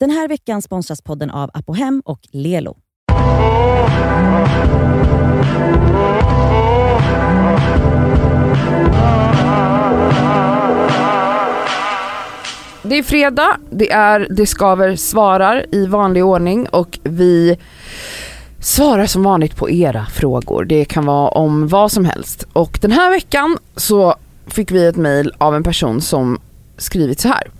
Den här veckan sponsras podden av Apohem och Lelo. Det är fredag, det är Det skaver svarar i vanlig ordning och vi svarar som vanligt på era frågor. Det kan vara om vad som helst. Och den här veckan så fick vi ett mail av en person som skrivit så här.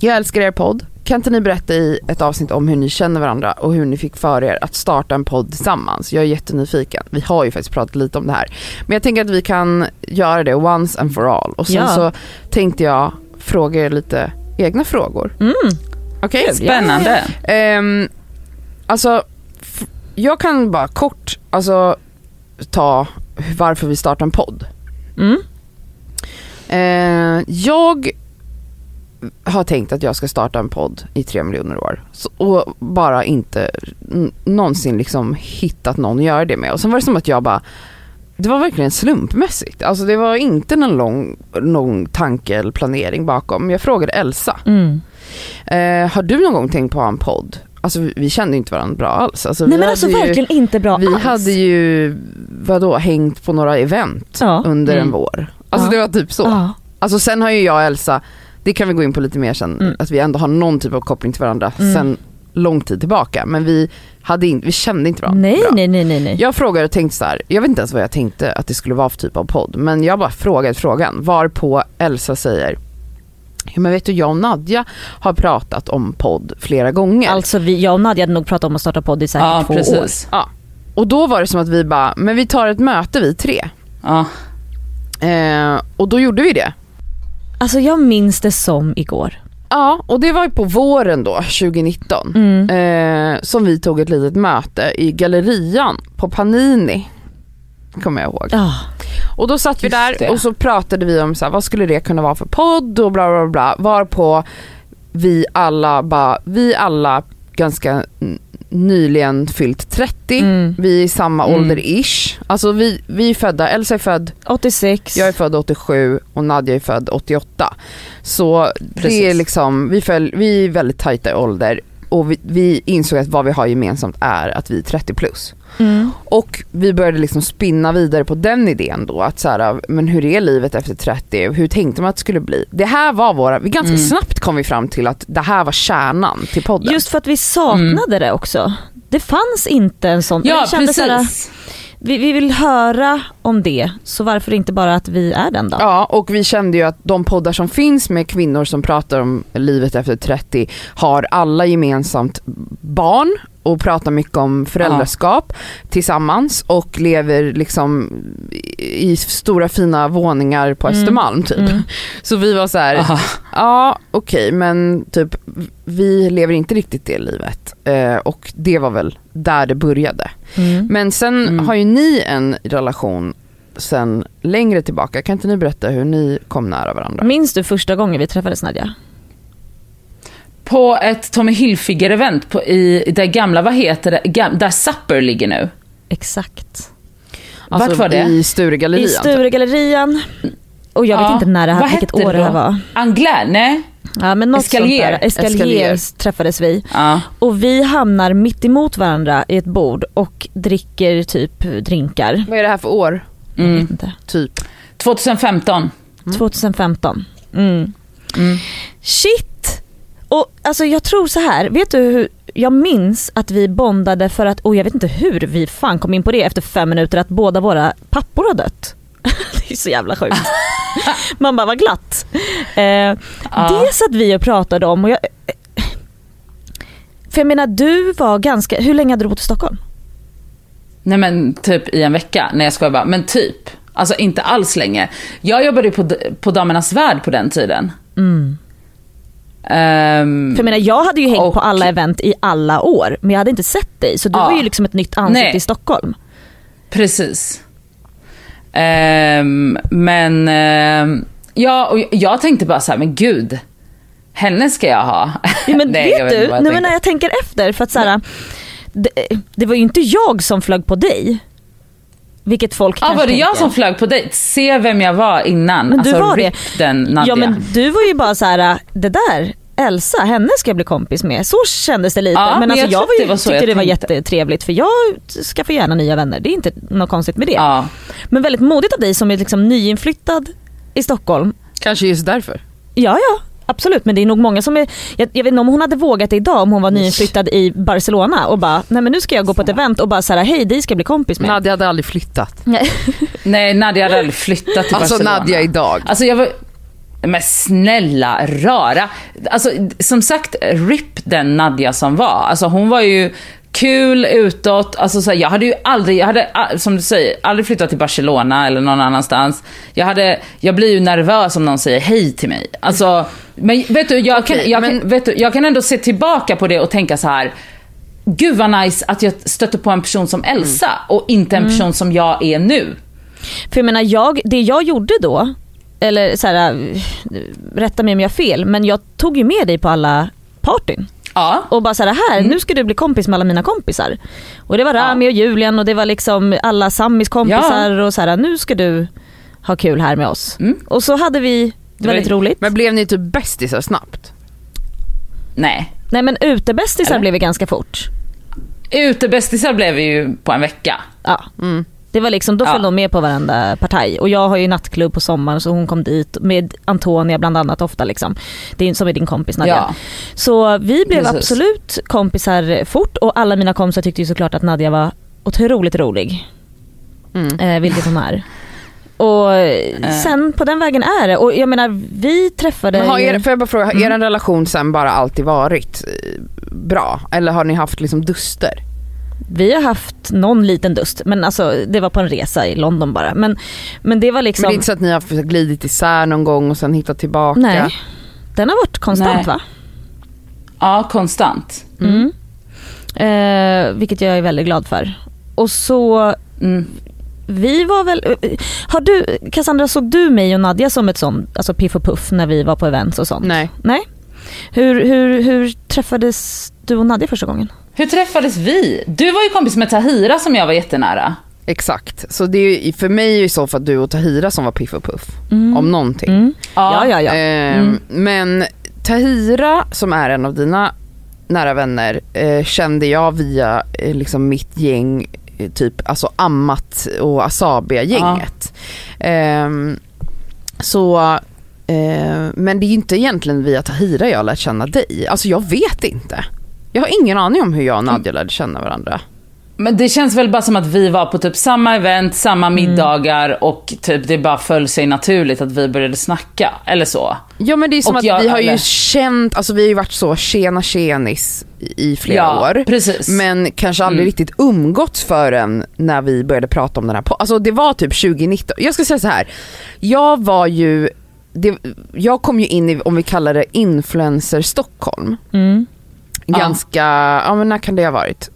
Jag älskar er podd. Kan inte ni berätta i ett avsnitt om hur ni känner varandra och hur ni fick för er att starta en podd tillsammans? Jag är jättenyfiken. Vi har ju faktiskt pratat lite om det här. Men jag tänker att vi kan göra det once and for all. Och sen Ja. så tänkte jag fråga er lite egna frågor. Mm. Okej? Spännande. Ehm, alltså, jag kan bara kort alltså, ta varför vi startar en podd. Mm. Eh, jag har tänkt att jag ska starta en podd i tre miljoner år. Så, och bara inte någonsin liksom hittat någon att göra det med. Och sen var det som att jag bara, det var verkligen slumpmässigt. Alltså det var inte någon lång, lång tanke eller planering bakom. Jag frågade Elsa, Mm. eh, har du någon gång tänkt på att ha en podd? Alltså vi, vi kände inte varandra bra alls. Alltså, Nej vi men alltså ju- verkligen inte bra vi alls. hade ju, vadå, hängt på några event Ja. under en Mm. vår. Alltså Ja. det var typ så. Ja. Alltså sen har ju jag och Elsa, det kan vi gå in på lite mer sen, Mm. att vi ändå har någon typ av koppling till varandra Mm. sen lång tid tillbaka. Men vi, hade in, vi kände inte varandra Nej, bra. nej, nej, nej, nej. Jag frågade och tänkte så här, jag vet inte ens vad jag tänkte att det skulle vara för typ av podd. Men jag bara frågade frågan, varpå Elsa säger Ja men vet du, jag och Nadja har pratat om podd flera gånger. Alltså vi, jag och Nadja hade nog pratat om att starta podd i säkert Ja, två år. precis. Ja. Och då var det som att vi bara, men vi tar ett möte vi tre. Ja. Eh, och då gjorde vi det. Alltså jag minns det som igår. Ja, och det var ju på våren då, 2019. Mm. Eh, som vi tog ett litet möte i gallerian på Panini. Kommer jag ihåg. Ja. Och då satt vi Just där det. och så pratade vi om så här, vad skulle det kunna vara för podd och bla bla bla. Varpå vi alla bara, vi alla ganska nyligen fyllt 30. Mm. Vi är i samma Mm. ålder ish. Alltså vi, vi är födda, Elsa är född 86. jag är född 87 och Nadja är född 88. Så det är Precis. liksom, vi, föll, vi är väldigt tajta i ålder och vi, vi insåg att vad vi har gemensamt är att vi är 30 plus. Mm. Och vi började liksom spinna vidare på den idén då att så här, men hur är livet efter 30? Hur tänkte man att det skulle bli? Det här var våra, vi ganska Mm. snabbt kom vi fram till att det här var kärnan till podden. Just för att vi saknade det också. Det fanns inte en sån. Ja kände så här, precis vi, vi vill höra om det, så varför inte bara att vi är den då? Ja, och vi kände ju att de poddar som finns med kvinnor som pratar om livet efter 30 har alla gemensamt barn och pratar mycket om föräldraskap tillsammans och lever liksom i stora fina våningar på Mm. Östermalm typ. Mm. Så vi var så här, Aha. ja okej men typ vi lever inte riktigt det livet. Eh, och det var väl där det började. Mm. Men sen Mm. har ju ni en relation sen längre tillbaka. Kan inte ni berätta hur ni kom nära varandra? Minns du första gången vi träffades Nadja? På ett Tommy Hilfiger-event i det gamla, vad heter det, Gam- där Supper ligger nu. Exakt. Vart var det? Alltså, I Sturegallerian? I Sturegallerian. Och jag vet Ja. inte när det här, Vad vilket år det det här var. Angler? Nej? Ja, men något Escalier. Sånt där. Escalier, Escalier. träffades vi. Ja. Och vi hamnar mitt emot varandra i ett bord och dricker typ drinkar. Vad är det här för år? Jag Mm. vet inte. Typ. 2015. 2015. Mm. Mm. Shit! Och alltså jag tror så här, vet du hur jag minns att vi bondade för att, och jag vet inte hur vi fan kom in på det efter fem minuter, att båda våra pappor har dött. det är så jävla sjukt. Man bara, vad glatt. Eh, Ja. Det satt vi och pratade om och jag, för jag menar du var ganska, hur länge hade du bott i Stockholm? Nej men typ i en vecka. Nej jag skojar bara. Men typ. Alltså inte alls länge. Jag jobbade ju på, på Damernas Värld på den tiden. Mm. Ehm, För jag menar jag hade ju hängt Och- på alla event i alla år men jag hade inte sett dig så du Ja. var ju liksom ett nytt ansikte Nej. i Stockholm. Precis. Ehm, men ehm, ja, och jag tänkte bara så här, men gud. Henne ska jag ha. Ja, men Nej, vet du, jag nu när jag tänker efter för att så här, det, det var ju inte jag som flög på dig. Vilket folk Ja, kanske var det jag tänker. som flög på dejt? Se vem jag var innan. Men du alltså, var det. Rick den Nadja. Ja men du var ju bara så här, det där Elsa, henne ska jag bli kompis med. Så kändes det lite. Ja, men men alltså jag jag, var ju, det var så tyckte jag det var jättetrevligt för jag ska få gärna nya vänner. Det är inte något konstigt med det. Ja. Men väldigt modigt av dig som är liksom nyinflyttad i Stockholm. Kanske just därför. Ja, ja. Absolut, men det är nog många som är, jag, jag vet inte om hon hade vågat det idag om hon var nyinflyttad i Barcelona och bara, nej men nu ska jag gå på ett event och bara säga hej dig ska jag bli kompis med. Nadja hade aldrig flyttat. Nej. Nej, Nadja hade aldrig flyttat till Alltså Barcelona. Nadja idag. Alltså jag var... Men snälla rara. Alltså som sagt, RIP den Nadja som var. Alltså hon var ju kul utåt. Alltså så här, jag hade ju aldrig, jag hade som du säger, aldrig flyttat till Barcelona eller någon annanstans. Jag, hade, jag blir ju nervös om någon säger hej till mig. Alltså, men vet du, jag, kan, jag, kan, vet du, jag kan ändå se tillbaka på det och tänka så här. Gud vad nice att jag stötte på en person som Elsa och inte en person som jag är nu. För jag menar, jag, det jag gjorde då, eller så här, äh, rätta mig om jag har fel, men jag tog ju med dig på alla partyn. Ja. Och bara såhär, här, nu ska du bli kompis med alla mina kompisar. Och det var Rami och Julian och det var liksom alla Samis kompisar och så här, nu ska du ha kul här med oss. Mm. Och så hade vi Det var- väldigt roligt. Men blev ni typ bästisar snabbt? Nej. Nej men utebästisar Eller? blev vi ganska fort. Utebästisar blev vi ju på en vecka. Ja. Mm. Det var liksom, då Ja. föll de med på varenda partaj. Och jag har ju nattklubb på sommaren så hon kom dit med Antonia bland annat ofta liksom. Det är, som är din kompis Nadja. Ja. Så vi blev Precis. absolut kompisar fort och alla mina kompisar tyckte ju såklart att Nadja var otroligt rolig. Mm. Eh, vilket hon är. Och eh, sen på den vägen är det. Och jag menar vi träffade Men har er, får jag bara fråga, har Mm. er relation sen bara alltid varit eh, bra? Eller har ni haft liksom duster? Vi har haft någon liten dust men alltså det var på en resa i London bara. Men, men det var Men liksom, det är inte så att ni har glidit isär någon gång och sen hittat tillbaka? nej. Den har varit konstant Nej. va? Ja, konstant. Mm. Eh, vilket jag är väldigt glad för. Och så, Mm. vi var väl, har du, Cassandra såg du mig och Nadja som ett sånt, alltså piff och puff när vi var på events och sånt? Nej. Nej? Hur, hur, hur träffades du och Nadja första gången? Hur träffades vi? Du var ju kompis med Tahira som jag var jättenära. Exakt, så det är ju, för mig är ju så för att du och Tahira som var Piff och Puff. Mm. Om någonting. Mm. Ja, ja, ja. Ehm, Mm. Men Tahira som är en av dina nära vänner eh, kände jag via eh, liksom mitt gäng, eh, typ alltså Ammat och Asabia-gänget. Ehm, så, men det är ju inte egentligen via Tahira jag har lärt känna dig. Alltså jag vet inte. Jag har ingen aning om hur jag och Nadja lärde känna varandra. Men det känns väl bara som att vi var på typ samma event, samma Mm. middagar och typ det bara föll sig naturligt att vi började snacka. Eller så. Ja men det är som Och att jag- vi har ju eller- känt, alltså vi har ju varit så tjena tjenis i flera ja, år. precis. Men kanske aldrig Mm. riktigt umgåtts förrän när vi började prata om den här po- Alltså det var typ 2019. Jag ska säga så här. Jag var ju, det, jag kom ju in i, om vi kallar det influencer Stockholm. Mm. Ja. Ganska, ja men när kan det ha varit?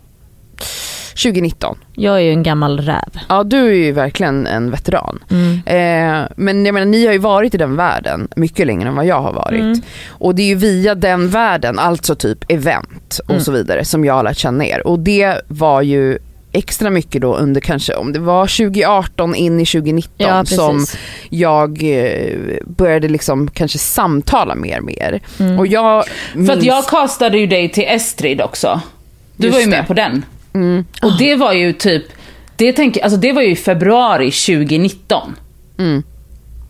2019. Jag är ju en gammal räv. Ja du är ju verkligen en veteran. Mm. Eh, men jag menar ni har ju varit i den världen mycket längre än vad jag har varit. Mm. Och det är ju via den världen, alltså typ event och Mm. så vidare som jag har lärt känna er. Och det var ju extra mycket då under kanske om det var 2018 in i 2019 Ja, som jag eh, började liksom kanske samtala mer med er. Mm. Och jag För att minns- jag castade ju dig till Estrid också. Du Just var ju det. med på den. Mm. Och det var ju typ, det, tänker, alltså det var ju i februari 2019. Mm.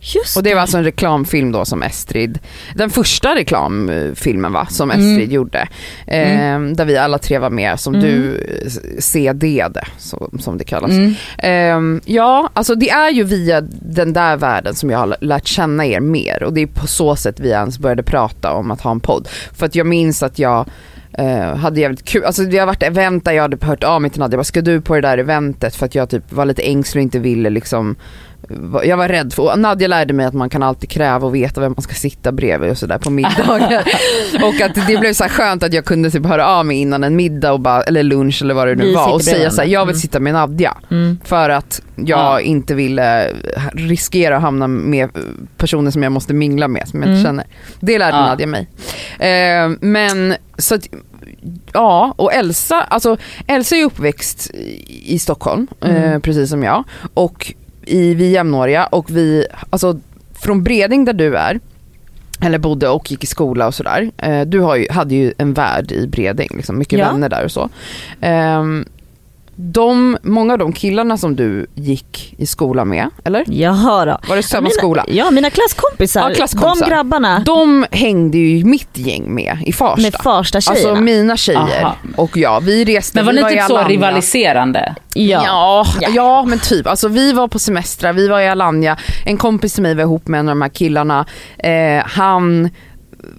Just Och det var alltså en reklamfilm då som Estrid, den första reklamfilmen va, som Mm. Estrid gjorde. Eh, Där vi alla tre var med som Mm. du CD'ade, så, som det kallas. Mm. Eh, ja, alltså det är ju via den där världen som jag har lärt känna er mer och det är på så sätt vi ens började prata om att ha en podd. För att jag minns att jag eh, hade jävligt kul, alltså det har varit event där jag hade hört av mig till Nadja, bara, ska du på det där eventet? För att jag typ var lite ängslig och inte ville liksom jag var rädd för, Nadja lärde mig att man kan alltid kräva och veta vem man ska sitta bredvid och sådär på middagar. och att det blev så skönt att jag kunde typ höra av mig innan en middag och bara, eller lunch eller vad det nu Vi var och säga så här, jag vill Mm. sitta med Nadja. Mm. För att jag Ja. inte ville riskera att hamna med personer som jag måste mingla med som jag inte Mm. känner. Det lärde Ja. Nadja mig. Eh, men så att, ja och Elsa, alltså Elsa är uppväxt i Stockholm eh, Mm. precis som jag och i, vi är jämnåriga och vi, alltså från Breding där du är eller bodde och gick i skola och sådär. Eh, du har ju, hade ju en värld i Bredäng, liksom, mycket Ja. vänner där och så. Ehm, de, många av de killarna som du gick i skola med, eller? Jaha då. Var det samma mina, skola? Ja, mina klasskompisar. Ja, klasskompisar. De grabbarna De hängde ju i mitt gäng med i Farsta. med Farsta tjejerna. Alltså mina tjejer Aha. och jag, vi reste. Men var ni typ så Alanya. rivaliserande? ja. Ja, Ja. ja. men typ. Alltså, vi var på semestrar, vi var i Alanya, en kompis till mig var ihop med en av de här killarna. Eh, han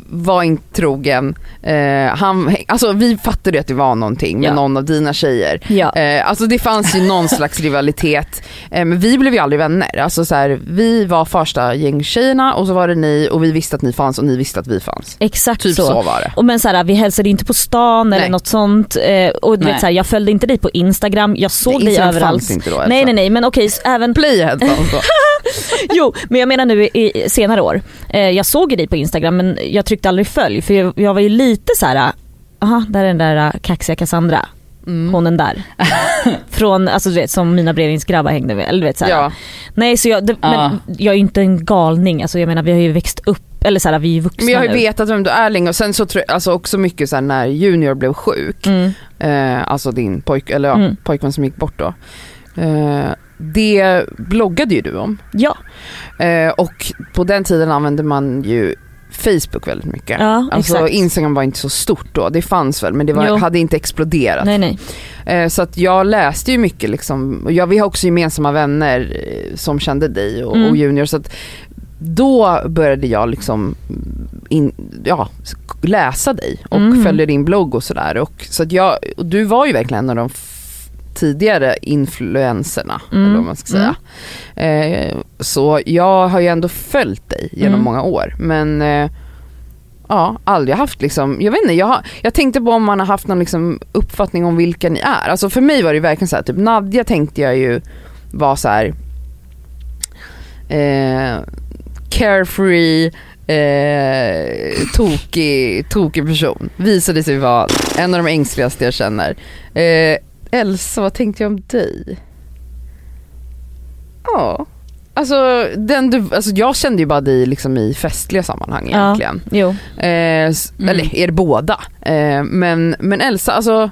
var inte trogen. Eh, han, alltså, vi fattade ju att det var någonting med Ja. någon av dina tjejer. Ja. Eh, alltså det fanns ju någon slags rivalitet. Eh, men vi blev ju aldrig vänner. Alltså, så här, vi var första gängtjejerna och så var det ni och vi visste att ni fanns och ni visste att vi fanns. Exakt Typ så. så, var det. Och men så här, vi hälsade inte på stan eller Nej. något sånt. Eh, och du Nej. vet, så här, jag följde inte dig på Instagram, jag såg dig Instagram överallt. fanns inte då, Elsa. nej nej nej men okej, även Playhead fanns då. Jo, men jag menar nu i, senare år. Eh, jag såg ju dig på Instagram men jag tryckte aldrig följ för jag, jag var ju lite så här. aha där är den där eh, kaxiga Cassandra. Mm. Hon den där. Från, alltså du vet som mina Brevningsgrabbar hängde med. Eller du vet, så. Ja. Nej så jag, det, Ja. men jag är ju inte en galning, alltså jag menar vi har ju växt upp, eller så här, vi är ju vuxna Men jag har ju nu. vetat vem du är länge och sen så tror jag alltså också mycket så här när Junior blev sjuk, Mm. eh, alltså din pojk, eller ja, Mm. pojkvän som gick bort då. Eh, det bloggade ju du om. Ja, Eh, och på den tiden använde man ju Facebook väldigt mycket. ja Alltså exakt. Instagram var inte så stort då, det fanns väl men det var, hade inte exploderat. Nej nej. Eh, så att jag läste ju mycket liksom, jag, vi har också gemensamma vänner som kände dig och, Mm. och Junior så att då började jag liksom in, ja, läsa dig och Mm. följa din blogg och sådär. Och, så att jag, och du var ju verkligen en av de tidigare influenserna, Mm. eller vad man ska säga. Eh, så jag har ju ändå följt dig genom Mm. många år. Men eh, ja, aldrig haft liksom, jag vet inte, jag, har, jag tänkte på om man har haft någon liksom uppfattning om vilka ni är. Alltså för mig var det verkligen så här, typ Nadja tänkte jag ju var så här eh, carefree, eh, tokig, tokig person. Visade sig vara en av de ängsligaste jag känner. Eh, Elsa, vad tänkte jag om dig? Ja, alltså, den du, alltså jag kände ju bara dig liksom i festliga sammanhang Ja. egentligen. Jo. Eh, Mm. Eller er båda. Eh, men, men Elsa, alltså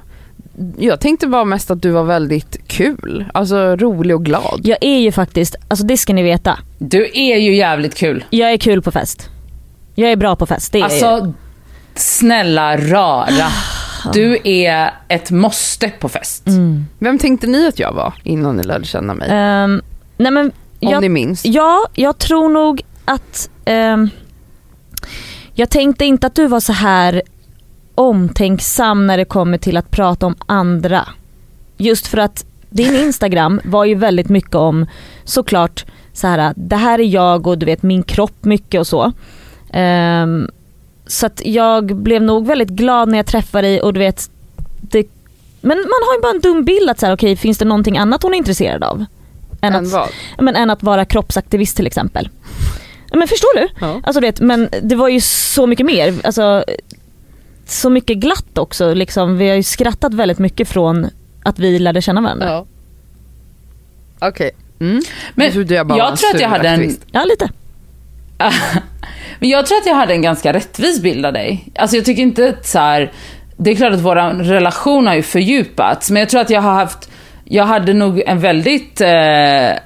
jag tänkte bara mest att du var väldigt kul, alltså rolig och glad. Jag är ju faktiskt, alltså det ska ni veta. Du är ju jävligt kul. Jag är kul på fest. Jag är bra på fest, det är jag ju. Alltså, snälla rara. Du är ett måste på fest. Mm. Vem tänkte ni att jag var innan ni lärde känna mig? Ehm, nej men, Om jag, ni minns. ja, jag tror nog att ehm, jag tänkte inte att du var så här omtänksam när det kommer till att prata om andra. Just för att din Instagram var ju väldigt mycket om såklart så här, det här är jag och du vet min kropp mycket och så. Ehm, så att jag blev nog väldigt glad när jag träffade dig och du vet, det, men man har ju bara en dum bild att så här, okej finns det någonting annat hon är intresserad av? Än Än att, vad? Ja, men, än att vara kroppsaktivist till exempel. Ja, Men förstår du? Ja. Alltså, du vet, men det var ju så mycket mer. Alltså, så mycket glatt också. Liksom. Vi har ju skrattat väldigt mycket från att vi lärde känna varandra. Ja, Ja. Okej. Mm. Men jag jag tror att jag hade en, aktivist. lite. Men jag tror att jag hade en ganska rättvis bild av dig. Alltså jag tycker inte att så här, det är klart att vår relation har ju fördjupats, men jag tror att jag har haft jag hade nog en väldigt, eh,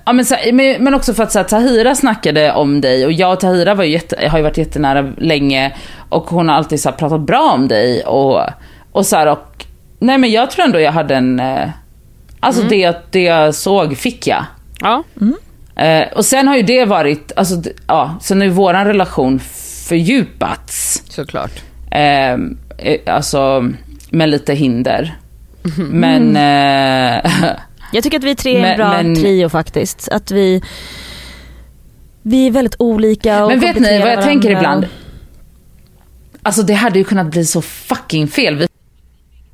ja men, så här, men, men också för att så här, Tahira snackade om dig och jag och Tahira var ju jätte, har ju varit jättenära länge och hon har alltid så här, pratat bra om dig och, och så här, och nej men jag tror ändå jag hade en, eh, alltså det, det jag såg fick jag. Ja. Eh, och sen har ju det varit, alltså, ja, sen har ju våran relation fördjupats. Såklart. Eh, eh, alltså med lite hinder. Men, eh, Jag tycker att vi tre är en bra men- trio faktiskt. Att vi, vi är väldigt olika och men vet ni vad jag tänker varandra. ibland? Alltså det hade ju kunnat bli så fucking fel. Vi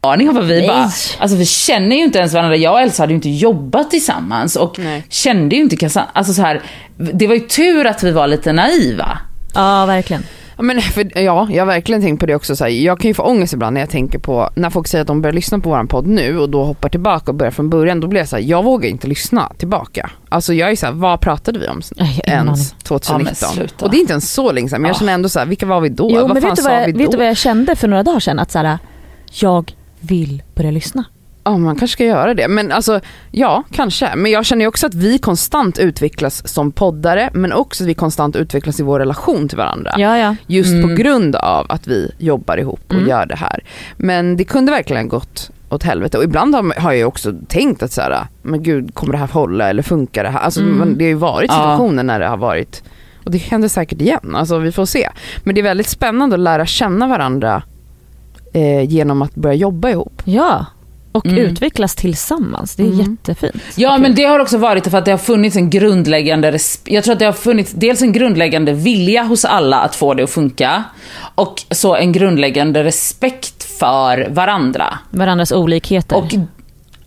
aning om vad vi Nej. bara, alltså vi känner ju inte ens varandra. Jag och Elsa hade ju inte jobbat tillsammans och Nej. kände ju inte Cassandra. Alltså så här, det var ju tur att vi var lite naiva. Ja verkligen. Ja, men för, ja, jag har verkligen tänkt på det också. Så här, jag kan ju få ångest ibland när jag tänker på, när folk säger att de börjar lyssna på våran podd nu och då hoppar tillbaka och börjar från början. Då blir jag så här, jag vågar inte lyssna tillbaka. Alltså jag är så här, vad pratade vi om ens aning. 2019? Ja, och det är inte ens så länge sedan, men jag Ja. känner ändå så här, vilka var vi då? Jo vad men fan vet du sa vad, jag, vi vet då? du vad jag kände för några dagar sedan? Att så här, jag vill börja lyssna. Ja man kanske ska göra det. Men alltså ja kanske. Men jag känner ju också att vi konstant utvecklas som poddare men också att vi konstant utvecklas i vår relation till varandra. Ja ja. Just Mm. på grund av att vi jobbar ihop och Mm. gör det här. Men det kunde verkligen gått åt helvete och ibland har, jag ju också tänkt att så här, men gud kommer det här hålla eller funkar det här? Alltså Mm. det har ju varit Ja. situationer när det har varit och det händer säkert igen, alltså vi får se. Men det är väldigt spännande att lära känna varandra eh, genom att börja jobba ihop. Ja. Och Mm. utvecklas tillsammans. Det är Mm. jättefint. Ja men det har också varit för att det har funnits en grundläggande Jag tror att det har funnits dels en grundläggande vilja hos alla att få det att funka. Och så en grundläggande respekt för varandra. Varandras olikheter. Och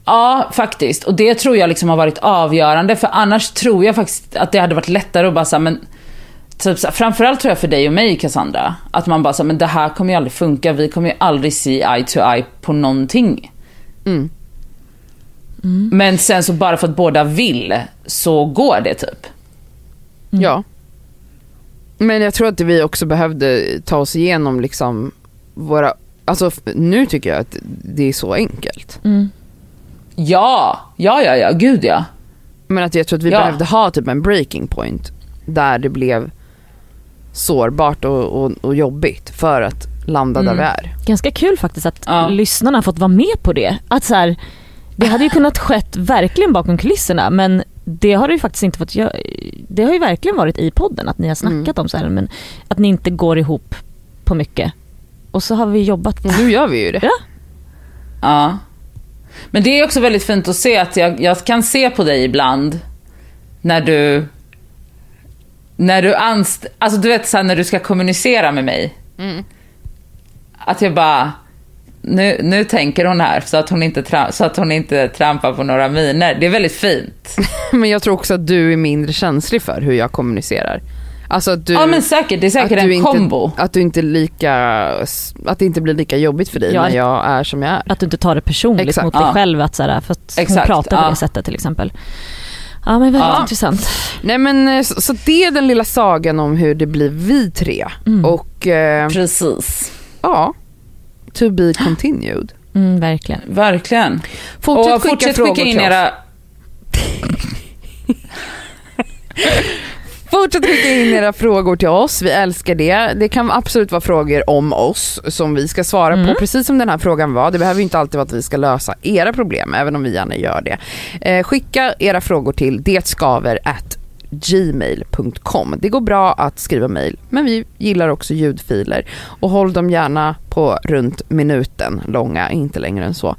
Ja, faktiskt. Och det tror jag liksom har varit avgörande. För annars tror jag faktiskt att det hade varit lättare att bara säga men Typ så här, framförallt tror jag för dig och mig Cassandra, att man bara säger men det här kommer ju aldrig funka, vi kommer ju aldrig se eye to eye på någonting. Mm. Men sen så bara för att båda vill, så går det typ. Mm. Ja. Men jag tror att vi också behövde ta oss igenom liksom våra, alltså nu tycker jag att det är så enkelt. Mm. Ja, ja, ja, ja, gud ja. Men att jag tror att vi Ja. behövde ha typ en breaking point där det blev sårbart och, och, och jobbigt för att landa Mm. där vi är. Ganska kul faktiskt att Ja. lyssnarna har fått vara med på det. Att så här, det hade ju kunnat skett verkligen bakom kulisserna men det har det ju faktiskt inte fått göra. Det har ju verkligen varit i podden att ni har snackat om så här men att ni inte går ihop på mycket. Och så har vi jobbat. Och nu gör vi ju det. Ja. Men det är också väldigt fint att se att jag, jag kan se på dig ibland när du när du anst... Alltså du vet så här, när du ska kommunicera med mig. Mm. Att jag bara, nu, nu tänker hon här så att hon, inte tra- så att hon inte trampar på några miner. Det är väldigt fint. Men jag tror också att du är mindre känslig för hur jag kommunicerar. Alltså att du, ja men säkert, det är säkert att du en inte, kombo. Att du inte är lika, att det inte blir lika jobbigt för dig Ja. när jag är som jag är. Att du inte tar det personligt Exakt. mot dig Ja. själv att så här, för att hon Exakt, pratar på ja. det sättet till exempel. Ja men väldigt Ja. intressant. Nej men eh, så, så det är den lilla sagan om hur det blir vi tre. Mm. Och eh, Precis. ja, to be continued. Mm, verkligen. Verkligen. Fortsätt och skicka fortsätt skicka in era... Fortsätt skicka in era frågor till oss, vi älskar det. Det kan absolut vara frågor om oss som vi ska svara Mm. på, precis som den här frågan var. Det behöver inte alltid vara att vi ska lösa era problem, även om vi gärna gör det. Eh, skicka era frågor till detskaver at gmail.com. Det går bra att skriva mail, men vi gillar också ljudfiler. Och håll dem gärna på runt minuten långa, inte längre än så.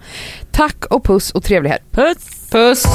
Tack och puss och trevlig helg. Puss! Puss!